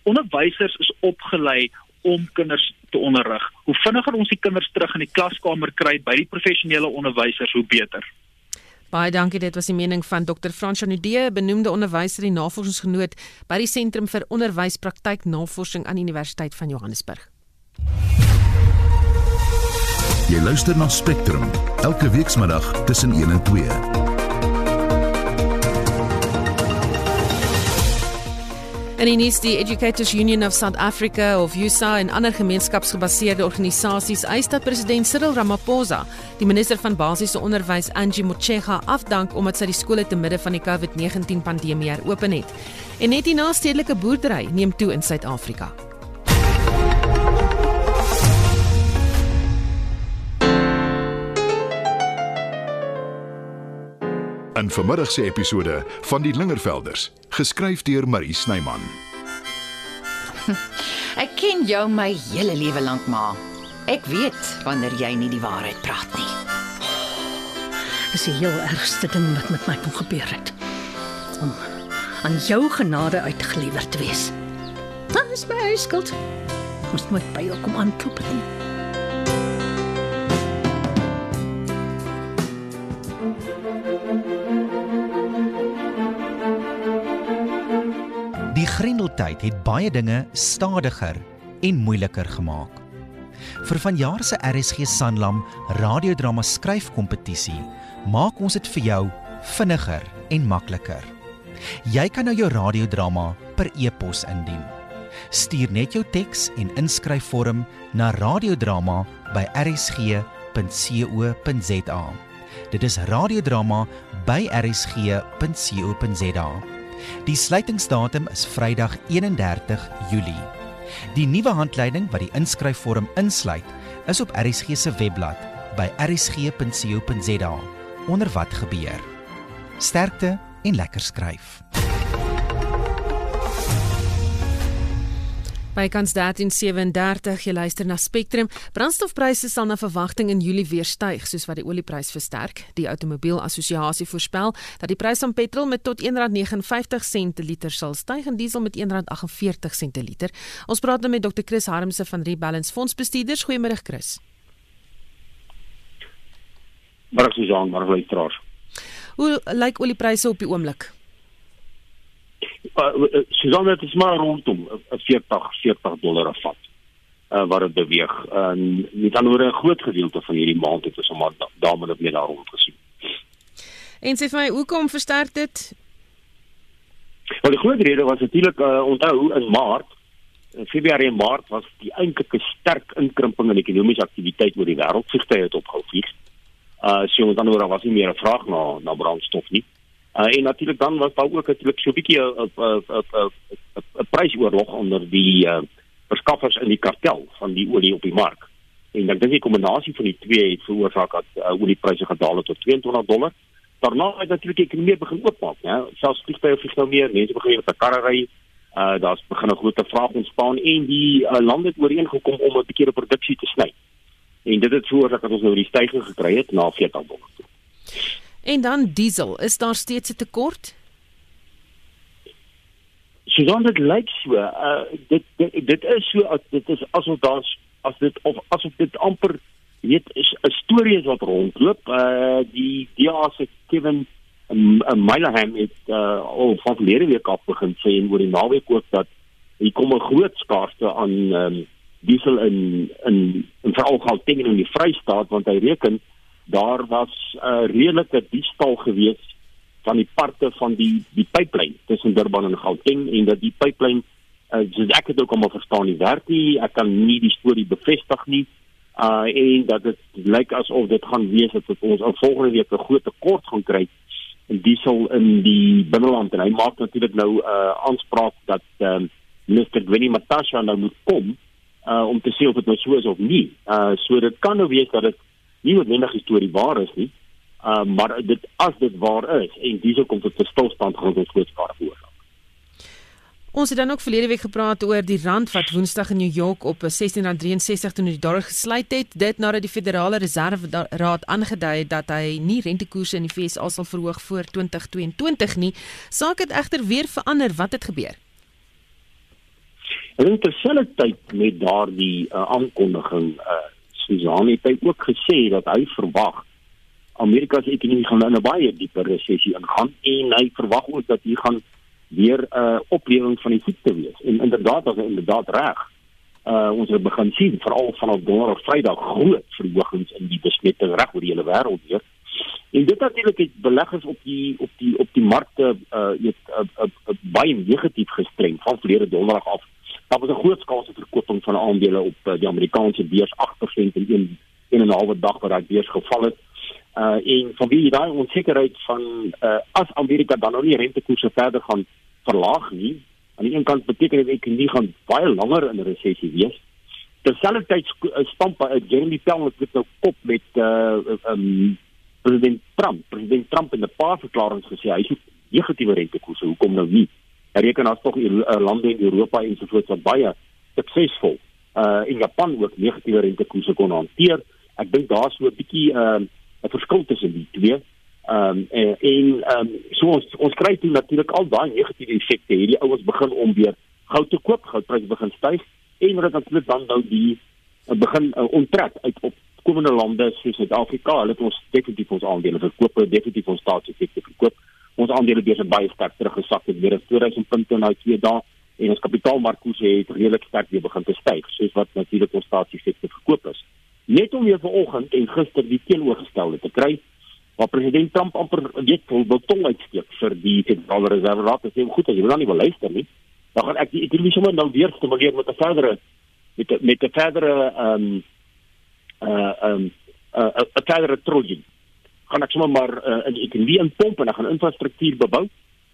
Onderwysers is opgelei om kinders te onderrig. Hoe vinniger ons die kinders terug in die klaskamer kry by die professionele onderwysers, hoe beter. Baie dankie, dit was die mening van Dr. Frans Janudee, benoemde onderwyser en navorsingsgenoot by die Sentrum vir Onderwyspraktyk Navorsing aan Universiteit van Johannesburg. Jy luister na Spectrum elke weekmiddag tussen 1 en 2. En in is die Educators Union of South Africa of USA en ander gemeenskapsgebaseerde organisasies eis dat president Cyril Ramaphosa die minister van basiese onderwys Angie Motshega afdank omdat sy die skole te midde van die COVID-19 pandemie heropen het. En net die naastedelike boerdery neem toe in Suid-Afrika. In vermiddag se episode van die Lingervelders, geskryf deur Marie Snyman. *laughs* Ek ken jou my hele lewe lank, ma. Ek weet wanneer jy nie die waarheid praat nie. Dis die heel ergste ding wat met my kon gebeur het. Om aan jou genade uitgelewer te wees. Dit is my skuld. Ek moes nooit by jou kom aanklop nie. Grendeltyd het baie dinge stadiger en moeiliker gemaak. Vir vanjaar se RSG Sanlam radiodrama skryfkompetisie maak ons dit vir jou vinniger en makliker. Jy kan nou jou radiodrama per e-pos indien. Stuur net jou teks en inskryfvorm na radiodrama@rsg.co.za. Dit is radiodrama by rsg.co.za. Die sluitingsdatum is Vrydag 31 Julie. Die nuwe handleiding wat die inskryfvorm insluit, is op RSG se webblad by rsg.co.za onder wat gebeur. Sterkte en lekker skryf. Bykans 13:37 jy luister na Spectrum. Brandstofpryse sal na verwagting in Julie weer styg soos wat die olieprys versterk. Die Outomobielassosiasie voorspel dat die prys van petrol met tot R1.59 per liter sal styg en diesel met R1.48 per liter. Ons praat nou met Dr. Chris Harmse van Rebalance Fondsbestuurders. Goeiemôre Chris. Sê aan maar luisteraars. Hoe lyk oliepryse op die oomblik? Uh, Susan dit is maar rondom uh, 40 40 dollar vat. Uh, wat dit beweeg. En met ander woorde 'n groot gedeelte van hierdie maand het ons sommer daar met meer daar rond gesien. En sê vir my, hoekom versterk dit? Wel die groot rede was natuurlik uh, onthou in Maart in Februarie en Maart was die eintlike sterk inkrimping in ekonomiese aktiwiteit oor die wêreld vliegtye het opgehou vlieg. Uh so met ander woorde was nie meer 'n vraag na na brandstof nie. Uh, en natuurlik dan was daar ook natuurlik so 'n bietjie 'n 'n 'n prysoorlog onder die uh, verskaffers in die kartel van die olie op die mark. En dan dink ek die kombinasie van die twee het veroorsaak dat uh, oliepryse gedaal het tot 22 dollar. Daarna het natuurlik die ekonomie begin oopmaak, ja. Selfs vliegtye vlieg nou meer, mense begin met karre ry. Uh daar's begin 'n groot vraag ontstaan en die uh, lande het ooreengekom om 'n bietjie produksie te sny. En dit het veroorsaak dat ons nou die stygings gekry het na 40 dollar. En dan diesel, is daar steeds 'n tekort? Susan dit lyk so, uh dit, dit dit is so dit is asof daar as dit of asof dit amper weet is 'n storie is wat rondloop. Uh die DA se Kevin Mileham het uh al van verlede week af begin sê en oor die naweek ook dat hier kom 'n groot skaarste aan um, diesel in in in veral Gauteng en in die Vrystaat want hy reken daar was 'n uh, redelike diefstal gewees van die parte van die die pyplyn tussen Durban en Gauteng en dat die pyplyn uh, soos ek het ook almal verstaan nie werk nie. Ek kan nie die storie bevestig nie. Uh en dat dit lyk asof dit gaan wees dat ons al volgende week 'n groot tekort gaan kry. In diesel in die binneland en hy maak natuurlik nou 'n uh, aanspraak dat um, Mr. Gwynnie Matasha nou moet kom uh om te sê of dit nou so is of nie. Uh so dit kan nou wees dat dit nie noodwendig die storie waar is nie. Uh maar dit as dit waar is en dis kom tot 'n stilstand gaan ons groot skade veroorsaak. Ons het dan ook verlede week gepraat oor die rand wat Woensdag in New York op 16.63 toe die dollar gesluit het. Dit nadat die Federale Reserve Raad aangedui het dat hy nie rentekoerse in die FSA sal verhoog voor 2022 nie. Saak het egter weer verander. Wat het gebeur? En terselfdertyd met daardie uh, aankondiging uh Susan het hy ook gesê dat hy verwag Amerika se ekonomie gaan nou in 'n baie dieper resessie ingaan en hy verwag ook dat hier gaan weer 'n uh, oplewing van die siekte wees. En inderdaad, as hy inderdaad reg. Uh ons het begin sien veral vanaf donderdag Vrydag groot verhogings in die besmetting reg oor die hele wêreld weer. En dit natuurlik het beleggers op die op die op die markte uh weet uh, uh, uh, baie negatief gestrem van verlede donderdag af daar was 'n groot skaalse verkoping van aandele op uh, die Amerikaanse beurs 8% in een in 'n halwe dag wat daai beurs geval het. Uh en van wie daai onsekerheid van uh as Amerika dan nou nie rentekoerse verder gaan verlaag nie, aan die een kant beteken dit ek nie gaan baie langer in 'n resessie wees. Terselfdertyd stamp uh, Jeremy Powell met nou kop met uh um president Trump, president Trump het 'n paar verklaringe gesê hy sê negatiewe rentekoerse, hoekom nou nie? Hy reken as tog lande in Europa en so voort wat baie suksesvol uh in Japan ook negatiewe rentekoerse kon hanteer. Ek dink daar so 'n bietjie uh 'n verskil tussen die twee. Um, en en um, so ons ons kry toe natuurlik al daai negatiewe effekte. Hierdie ouens begin om weer goud te koop, goudpryse begin styg en wat natuurlik dan nou die begin uh, onttrek uit op komende lande soos Suid-Afrika. Hulle het ons definitief ons aandele verkoop, definitief ons staatsefekte verkoop. Ons aandele besig baie sterk teruggesak het weer 2000 punte na twee dae en ons kapitaalmarkkoers het redelik sterk weer begin te styg, soos wat natuurlik ons staatsefekte verkoop is. Net om weer vanoggend en gister die teenoorgestelde te kry, waar president Trump amper weet hoe wil tong uitsteek vir die Federal Reserve Raad sê goed as jy dan nie wil luister nie dan gaan ek die ekonomie sommer nou weer stimuleer met 'n verdere met a, met 'n verdere ehm um, uh ehm um, 'n uh, 'n verdere trojie gaan ek sommer maar uh, in die ekonomie inpomp en dan gaan infrastruktuur bebou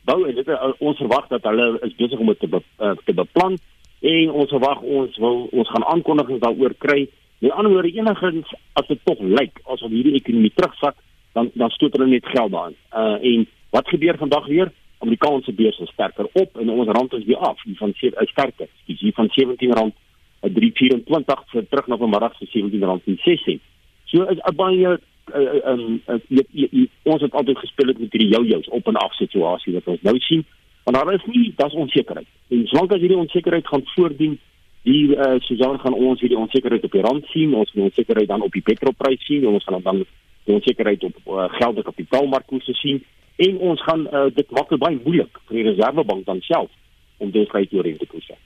bou en dit uh, ons verwag dat hulle is besig om dit te be, uh, te beplan en ons verwag ons wil ons gaan aankondigings daaroor kry met ander woorde enigins as dit tog lyk asof hierdie ekonomie terugsak dan dan stoot hulle net geld aan. Uh en wat gebeur vandag weer? Amerikaanse beurs is sterker op en ons rand is weer af, van sewe is sterker. Dis hier van 17 rand 324 vir terug na vanmiddag se 17 rand 16. So is 'n baie ehm um, ons het altyd gespeel met hierdie jou-jous op en af situasie wat ons nou sien. Want daar is nie, daar's onsekerheid. En solank as hierdie onsekerheid gaan voortdien, die uh, Suzan gaan ons hierdie onsekerheid op die rand sien, ons gaan onsekerheid dan op die petrolprys sien, ons gaan dan die onsekerheid op uh, geld en kapitaalmarkte sien en ons gaan uh, dit maak dit baie moeilik vir die reservebank dan self om dit reg te oriënteer.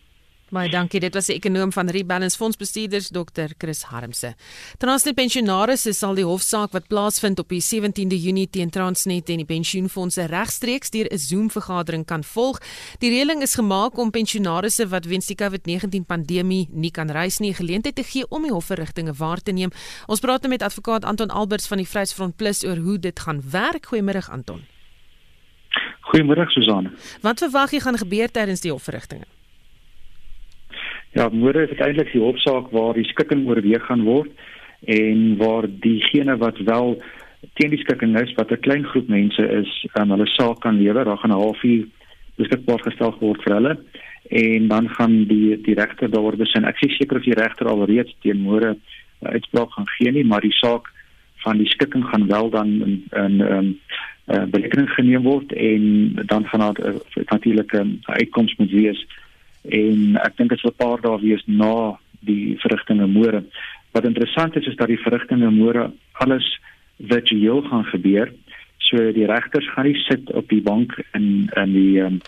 Baie dankie. Dit was die ekonom van Rebalance Fondsbestuurders Dr. Chris Harmse. Transnet pensionaars sal die hofsaak wat plaasvind op die 17de Junie teen Transnet en die pensioenfondse regstreeks deur 'n Zoom-vergadering kan volg. Die reëling is gemaak om pensionaars wat weens die COVID-19 pandemie nie kan reis nie, geleentheid te gee om die hofverrigtinge waar te neem. Ons praat nou met advokaat Anton Alberts van die Vryheidsfront Plus oor hoe dit gaan werk. Goeiemôre Anton. Goeiemôre Susanne. Wat verwag jy gaan gebeur tydens die hofverrigtinge? Ja, môre is eintlik die hofsaak waar die skikking oorweeg gaan word en waar diegene wat wel teen die skikking is, wat 'n klein groep mense is, um, hulle saak kan lewer, daar gaan 'n halfuur beskikbaar gestel word vir hulle en dan gaan die die regter daaroor besin. Ek is seker of die regter alreeds teen môre uh, uitspraak gaan gee nie, maar die saak van die skikking gaan wel dan in in um, uh, berekening geneem word en dan gaan daar uh, natuurlik 'n um, uitkoms moet wees en ek dink dit sal 'n paar dae wees na die verrigtinge môre. Wat interessant is is dat die verrigtinge môre alles virtueel gaan gebeur. So die regters gaan nie sit op die bank in in die um,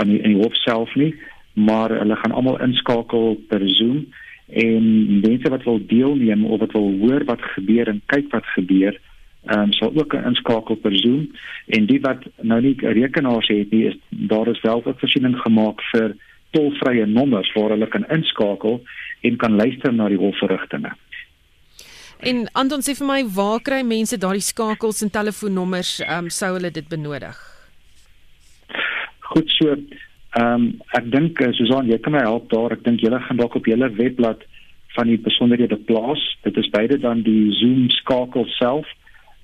in die, die hof self nie, maar hulle gaan almal inskakel per Zoom en mense wat wil deelneem of wat wil hoor wat gebeur en kyk wat gebeur ehm um, sal ook inskakel per Zoom en die wat nou nie rekenaars het nie is daar is wel 'n voorsiening gemaak vir tolvrye nommers waar hulle kan inskakel en kan luister na die hofverrigtinge. En Anton sê vir my, waar kry mense daardie skakels en telefoonnommers ehm um, sou hulle dit benodig? Goed so. Ehm um, ek dink eh, Susan, jy kan my help daar. Ek dink julle gaan dalk op julle webblad van die besonderhede plaas. Dit is beide dan die Zoom skakel self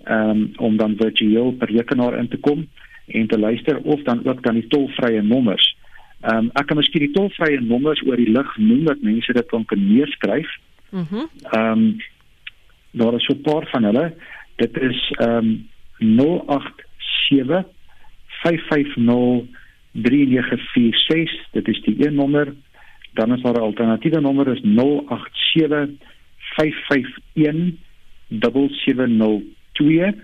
ehm um, om dan virtueel per rekenaar in te kom en te luister of dan ook dan die tolvrye nommers. Ehm um, ek kan miskien die tolvrye nommers oor die lig noem dat mense dit kan neerskryf. Mhm. Ehm um, daar is so 'n paar van hulle. Dit is ehm um, 087 550 3946. Dit is die een nommer. Dan is daar 'n alternatiewe nommer is 087 551 7702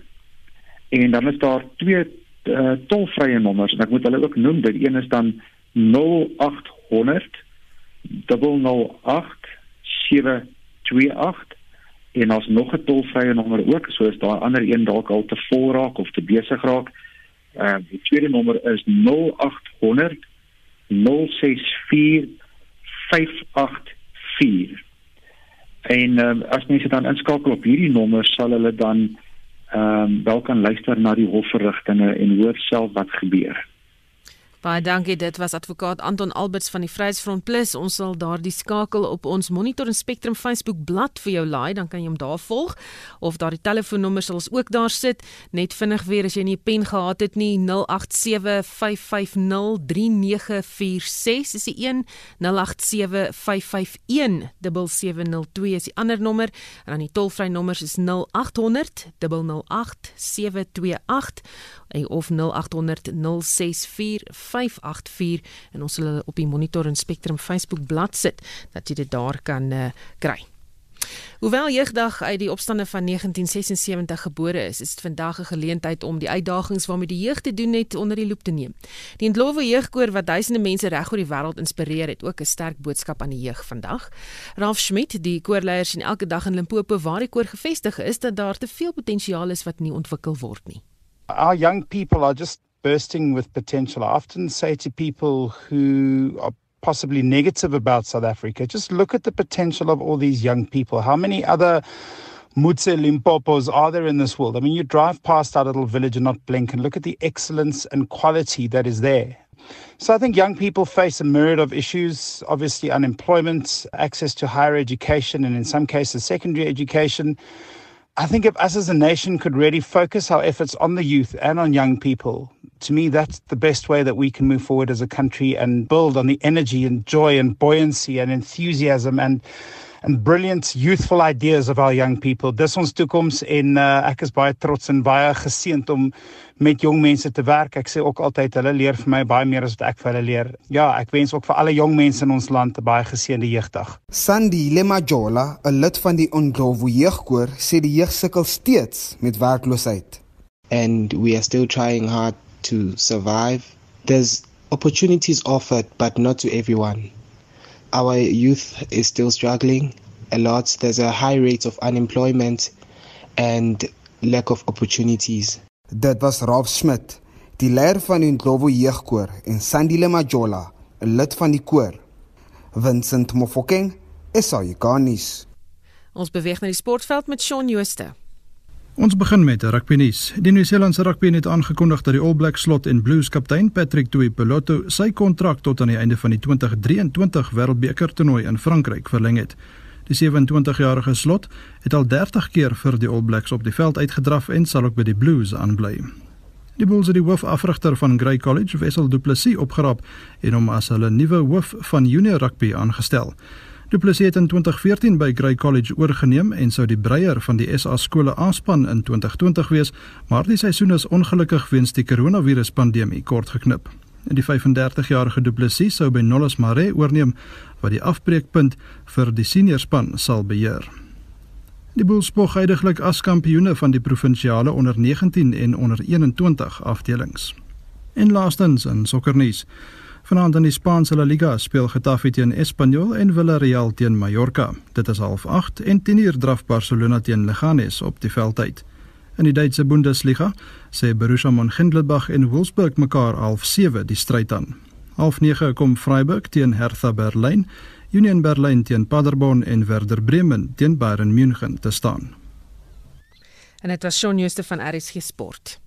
en dan is daar twee uh, tolvrye nommers en ek moet hulle ook noem. Die een is dan 0800 008 728 en ons nog 'n tolvrye nommer ook soos daai ander een dalk al te vol raak of te besig raak. Ehm uh, die tweede nommer is 0800 064 584. En um, as mense dan inskakel op hierdie nommer sal hulle dan ehm um, wel kan luister na die hofverrigtinge en hoor self wat gebeur. Baie dankie. Dit was advokaat Anton Alberts van die Vryheidsfront Plus. Ons sal daardie skakel op ons Monitor en Spectrum Facebook bladsy vir jou laai, dan kan jy hom daar volg of daardie telefoonnommer sal ons ook daar sit. Net vinnig weer as jy nie 'n pen gehad het nie, 0875503946 is die een, 0875517702 is die ander nommer en dan die tolvrye nommers is 0800 008 728 of 0800 064 584 en ons sal op die Monitor en Spectrum Facebook bladsy sit dat jy dit daar kan uh, kry. Hoewel jeugdag uit die opstande van 1976 gebore is, is dit vandag 'n geleentheid om die uitdagings waarmee die jeug te doen het onder die loep te neem. Die Ndlovu jeugkoor wat duisende mense reg oor die wêreld inspireer het, ook 'n sterk boodskap aan die jeug vandag. Ralf Schmidt, die koorleier sien elke dag in Limpopo waar die koor gevestig is, dat daar te veel potensiaal is wat nie ontwikkel word nie. Our young people are just bursting with potential. I often say to people who are possibly negative about South Africa, just look at the potential of all these young people. How many other Mutse Limpopos are there in this world? I mean, you drive past our little village and not blink and look at the excellence and quality that is there. So I think young people face a myriad of issues, obviously unemployment, access to higher education, and in some cases, secondary education. I think if us as a nation could really focus our efforts on the youth and on young people, to me, that's the best way that we can move forward as a country and build on the energy and joy and buoyancy and enthusiasm and and brilliant youthful ideas of our young people. Dis ons toekoms en uh, ek is baie trots en baie geseënd om met jong mense te werk. Ek sê ook altyd hulle leer vir my baie meer as wat ek vir hulle leer. Ja, ek wens ook vir alle jong mense in ons land 'n baie geseënde jeugdag. Sandy Lemajola, 'n lid van die Ondlovu jeugkoor, sê die jeug sukkel steeds met werkloosheid. And we are still trying hard to survive. There's opportunities offered but not to everyone. our youth is still struggling a lot. There's a high rate of unemployment and lack of opportunities. Dit was Ralph Smit, die leier van die Ndlovu jeugkoor en Sandile Majola, 'n lid van die koor. Vincent Mofokeng, SAICanis. Ons beweeg na die sportveld met Shaun Jooste. Ons begin met rugby nuus. Die Nieu-Seelandse rugby het aangekondig dat die All Blacks slot en Blues kaptein Patrick Tuipulotu sy kontrak tot aan die einde van die 2023 Wêreldbeker toernooi in Frankryk verleng het. Die 27-jarige slot het al 30 keer vir die All Blacks op die veld uitgedraf en sal ook by die Blues aanbly. Die Bulls het die hoofafrigter van Grey College, Wessel Du Plessis, opgerap en hom as hulle nuwe hoof van junior rugby aangestel. Du Plessis het in 2014 by Grey College oorgeneem en sou die breier van die SA skole aanspan in 2020 wees, maar die seisoen is ongelukkig weens die koronaviruspandemie kort geknip. Die 35-jarige Du Plessis sou by Nolles Mare oorneem wat die afbreekpunt vir die seniorspan sal beheer. Die Bulls spog heidaglik as kampioene van die provinsiale onder 19 en onder 21 afdelings. En laastens in sokkernuus Vanaand in die Spaanse La Liga speel Getafe teen Espanyol en Villarreal teen Mallorca. Dit is 08:30 en 10:00 draf Barcelona teen Leganes op die veld uit. In die Duitse Bundesliga sê Borussia Mönchengladbach en Wolfsburg mekaar 07:30 die stryd aan. 09:30 kom Freiburg teen Hertha Berlin, Union Berlin teen Paderborn en Werder Bremen teen Bayern München te staan. En dit was Shaun Jooste van RSG Sport.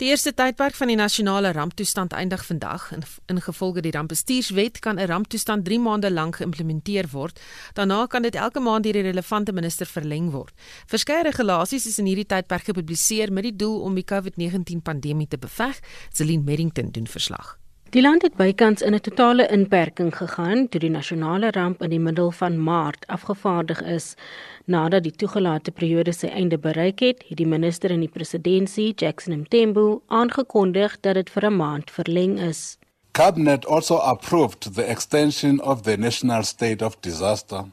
Die eerste tydperk van die nasionale ramptoestand eindig vandag. In, in gevolge die rampbestuurswet kan 'n ramptoestand 3 maande lank geïmplementeer word. Daarna kan dit elke maand deur die relevante minister verleng word. Verskeie regulasies is in hierdie tydperk gepubliseer met die doel om die COVID-19 pandemie te beveg. Celine Merrington doen verslag. Die land het bykans in 'n totale inperking gegaan toe die nasionale ramp in die middel van Maart afgevaardig is. Nadat die toegelate periode sy einde bereik het, het die minister in die presidentskap, Jackson Mthembu, aangekondig dat dit vir 'n maand verleng is. Cabinet also approved the extension of the national state of disaster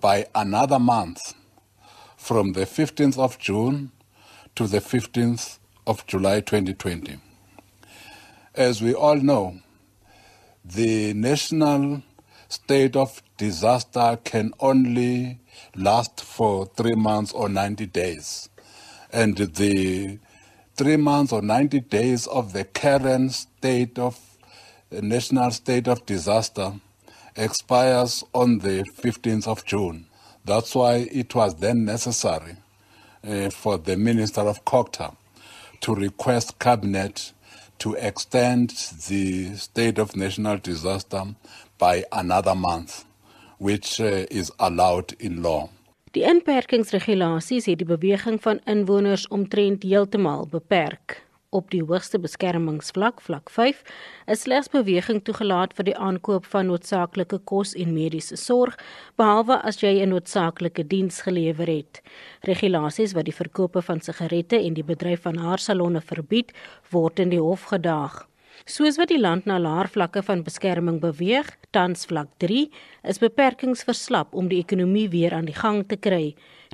by another month from the 15th of June to the 15th of July 2020. As we all know, the national state of disaster can only last for three months or 90 days. And the three months or 90 days of the current state of national state of disaster expires on the 15th of June. That's why it was then necessary uh, for the Minister of COCTA to request Cabinet to extend the state of national disaster by another month, which uh, is allowed in law. Die inperkingsregulasies het die beweging van inwoners omtrent heeltemal beperk. Op die hoogste beskermingsvlak, vlak 5, is slegs beweging toegelaat vir die aankoop van noodsaaklike kos en mediese sorg, behalwe as jy 'n noodsaaklike diens gelewer het. Regulasies wat die verkope van sigarette en die bedryf van haarsalonne verbied, word in die hof gedaag. Soos wat die land na laer vlakke van beskerming beweeg, tans vlak 3, is beperkings verslap om die ekonomie weer aan die gang te kry.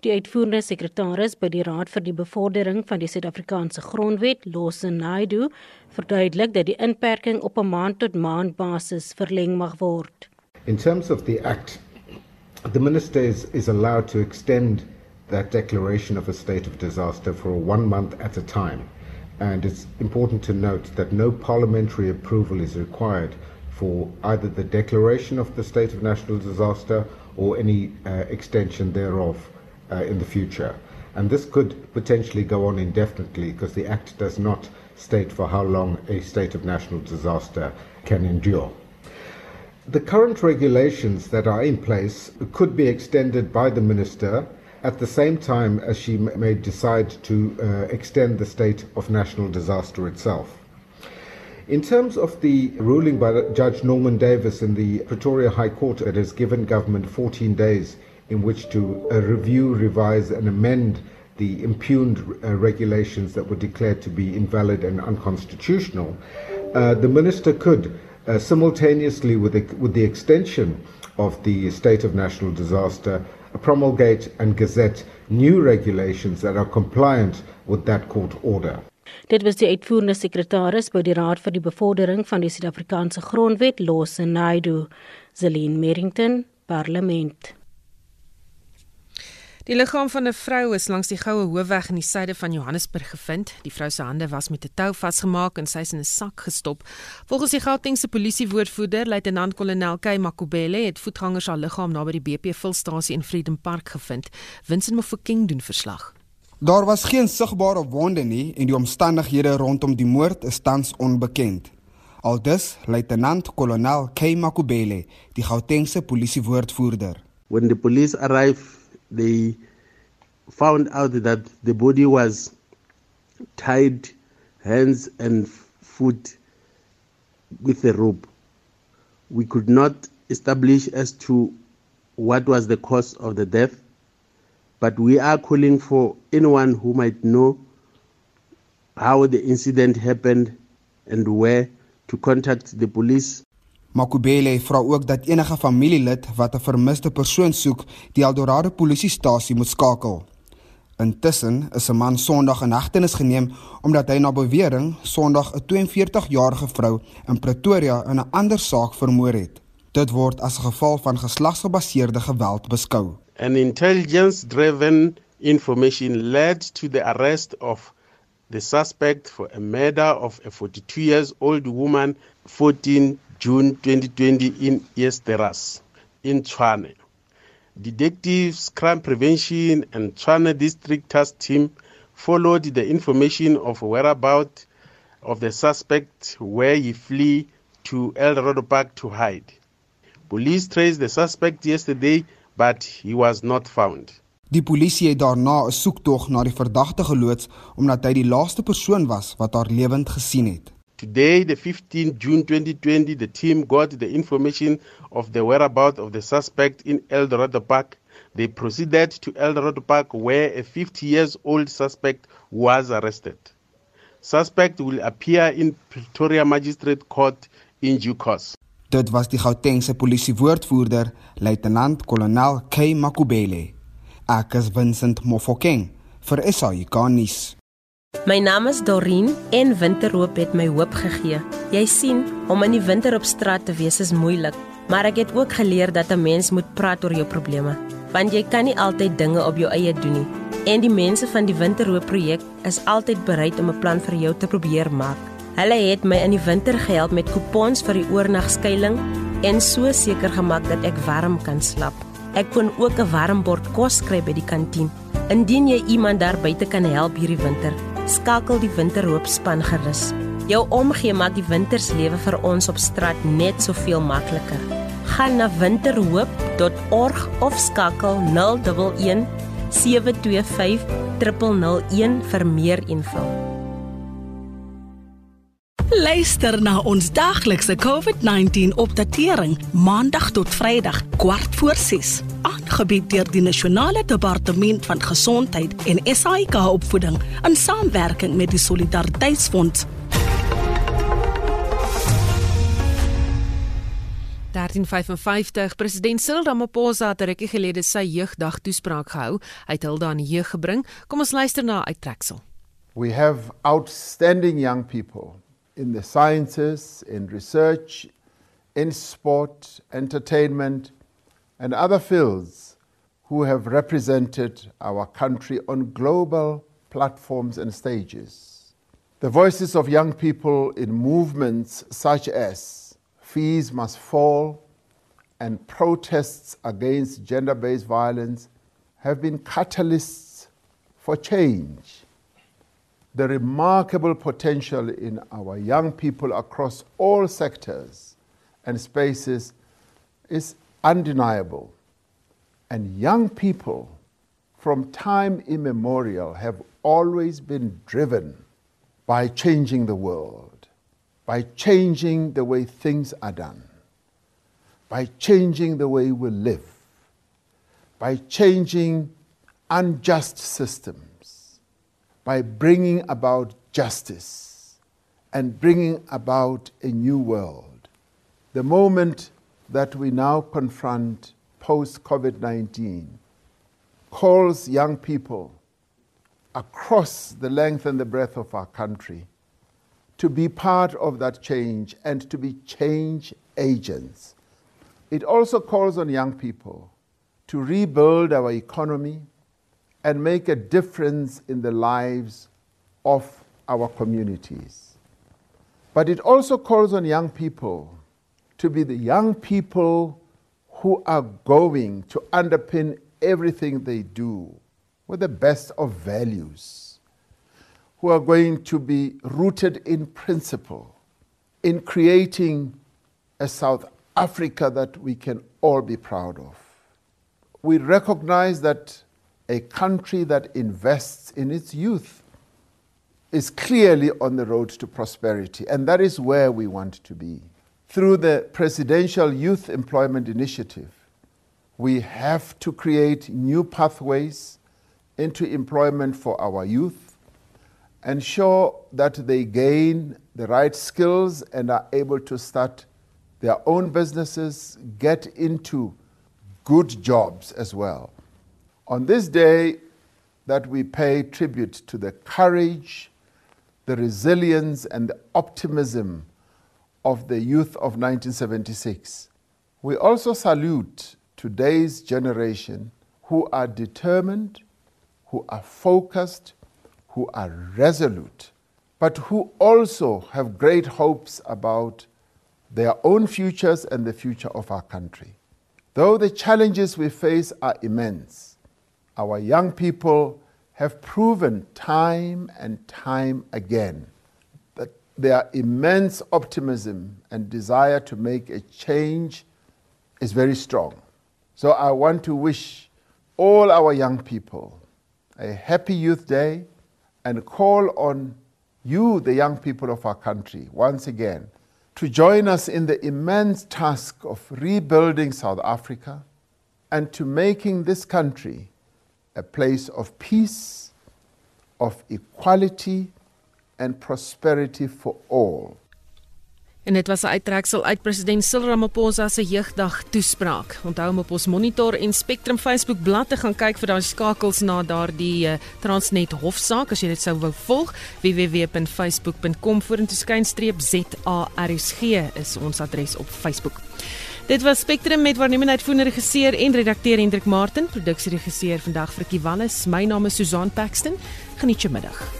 Die uitvoerende sekretaris by die Raad vir die Bevordering van die Suid-Afrikaanse Grondwet, Lawson Naidu, verduidelik dat die inperking op 'n maand tot maand basis verleng mag word. In terms of the act, the minister is, is allowed to extend that declaration of a state of disaster for one month at a time. And it's important to note that no parliamentary approval is required for either the declaration of the state of national disaster or any uh, extension thereof uh, in the future. And this could potentially go on indefinitely because the Act does not state for how long a state of national disaster can endure. The current regulations that are in place could be extended by the Minister at the same time as she may decide to uh, extend the state of national disaster itself. In terms of the ruling by Judge Norman Davis in the Pretoria High Court, it has given government 14 days in which to uh, review, revise, and amend the impugned uh, regulations that were declared to be invalid and unconstitutional. Uh, the minister could, uh, simultaneously with the, with the extension of the state of national disaster, promulgate and gazette new regulations that are compliant with that court order. Dit was die uitvoerende sekretaris by die Raad vir die Bevordering van die Suid-Afrikaanse Grondwet, Lose Naidu, Zelin Merrington, Parlement. Die liggaam van 'n vrou is langs die Goue Hoofweg in die suide van Johannesburg gevind. Die vrou se hande was met 'n tou vasgemaak en sy is in 'n sak gestop. Volgens die Gautengse polisiewoordvoerder, luitenant-kolonel Kay Makubele, het voetgangers haar liggaam naby die BP Vulstasie in Freedom Park gevind. Vincent Mofokeng doen verslag. Daar was geen sigbare wonde nie en die omstandighede rondom die moord is tans onbekend. Aldus luitenant-kolonel Kay Makubele, die Gautengse polisiewoordvoerder. When the police arrived they found out that the body was tied hands and foot with a rope. We could not establish as to what was the cause of the death, but we are calling for anyone who might know how the incident happened and where to contact the police Makubele vra ook dat enige familielid wat 'n vermiste persoon soek, die Eldorado polisiestasie moet skakel. Intussen is 'n man Sondag in hegtenis geneem omdat hy na bewering Sondag 'n 42-jarige vrou in Pretoria in 'n ander saak vermoor het. Dit word as 'n geval van geslagsgebaseerde geweld beskou. An intelligence-driven information led to the arrest of the suspect for a murder of a 42 years old woman 14 June 2020 in Esteras in Tshwane. Detectives Crime Prevention and Tshwane District Task Team followed the information of whereabouts of the suspect where he flee to El Rodo Park to hide. Police traced the suspect yesterday but he was not found. Die polisie het daarna 'n soektog na die verdagte geloods omdat hy die laaste persoon was wat haar lewend gesien het. Today, the 15th June 2020, the team got the information of the whereabouts of the suspect in El Dorado Park. They proceeded to El Dorado Park where a 50 years old suspect was arrested. Suspect will appear in Pretoria Magistrate Court in due course. Dit was die Gautengse polisiewoordvoerder, luitenant-kolonel K Makubele. Ek is Vincent Mofokeng vir nuus. My naam is Dorien en winterhoop het my hoop gegee. Jy sien, om in die winter op straat te wees is moeilik, maar ek het ook geleer dat 'n mens moet praat oor jou probleme, want jy kan nie altyd dinge op jou eie doen nie. En die mense van die winterhoop projek is altyd bereid om 'n plan vir jou te probeer maak. Hulle het my in die winter gehelp met kupons vir die oornagskuiling en so seker gemaak dat ek warm kan slaap. Ek kon ook 'n warm bord kos kry by die kantien. Indien jy iemand daar buite kan help hierdie winter, skakel die winterhoop span gerus. Jou omgee maak die winterslewe vir ons op straat net soveel makliker. Gaan na winterhoop.org of skakel 011 725 001 vir meer info. Luister na ons daglikse COVID-19 opdatering maandag tot Vrydag kwart voor 6. Aangebied deur die Nasionale Departement van Gesondheid en SAIK opvoeding in samewerking met die Solidariteitsfonds. 1355 President Cyril Ramaphosa het rukkie gelede sy jeugdag toespraak gehou. Hy het hulde aan die jeug gebring. Kom ons luister na 'n uittreksel. We have outstanding young people in the sciences, in research, in sport, entertainment, and other fields who have represented our country on global platforms and stages. The voices of young people in movements such as Fees Must Fall and protests against gender based violence have been catalysts for change the remarkable potential in our young people across all sectors and spaces is undeniable. And young people from time immemorial have always been driven by changing the world, by changing the way things are done, by changing the way we live, by changing unjust systems by bringing about justice and bringing about a new world. The moment that we now confront post COVID 19 calls young people across the length and the breadth of our country to be part of that change and to be change agents. It also calls on young people to rebuild our economy, and make a difference in the lives of our communities. But it also calls on young people to be the young people who are going to underpin everything they do with the best of values, who are going to be rooted in principle, in creating a South Africa that we can all be proud of. We recognize that a country that invests in its youth is clearly on the road to prosperity, and that is where we want to be. Through the Presidential Youth Employment Initiative, we have to create new pathways into employment for our youth, ensure that they gain the right skills and are able to start their own businesses, get into good jobs as well. On this day that we pay tribute to the courage, the resilience, and the optimism of the youth of 1976, we also salute today's generation who are determined, who are focused, who are resolute, but who also have great hopes about their own futures and the future of our country. Though the challenges we face are immense, our young people have proven time and time again their immense optimism and desire to make a change is very strong. So I want to wish all our young people a happy Youth Day and call on you, the young people of our country, once again, to join us in the immense task of rebuilding South Africa and to making this country a place of peace, of equality and prosperity for all. En dit was 'n uittreksel uit president Cyril Ramaphosa se jeugdag toespraak. Onthou om op ons Monitor en Spectrum Facebook bladsy gaan kyk vir daai skakels na daardie uh, Transnet hofsaak as jy dit sou wou volg. www.facebook.com vorentoe skynstreep ZARSG is ons adres op Facebook. Dit was Spectrum met waarnemende uitvoerende regisseur en redakteur Hendrik Martin, produksieregisseur vandag Frikkie Wallis. My naam is Susan Paxton. Geniet jou middag.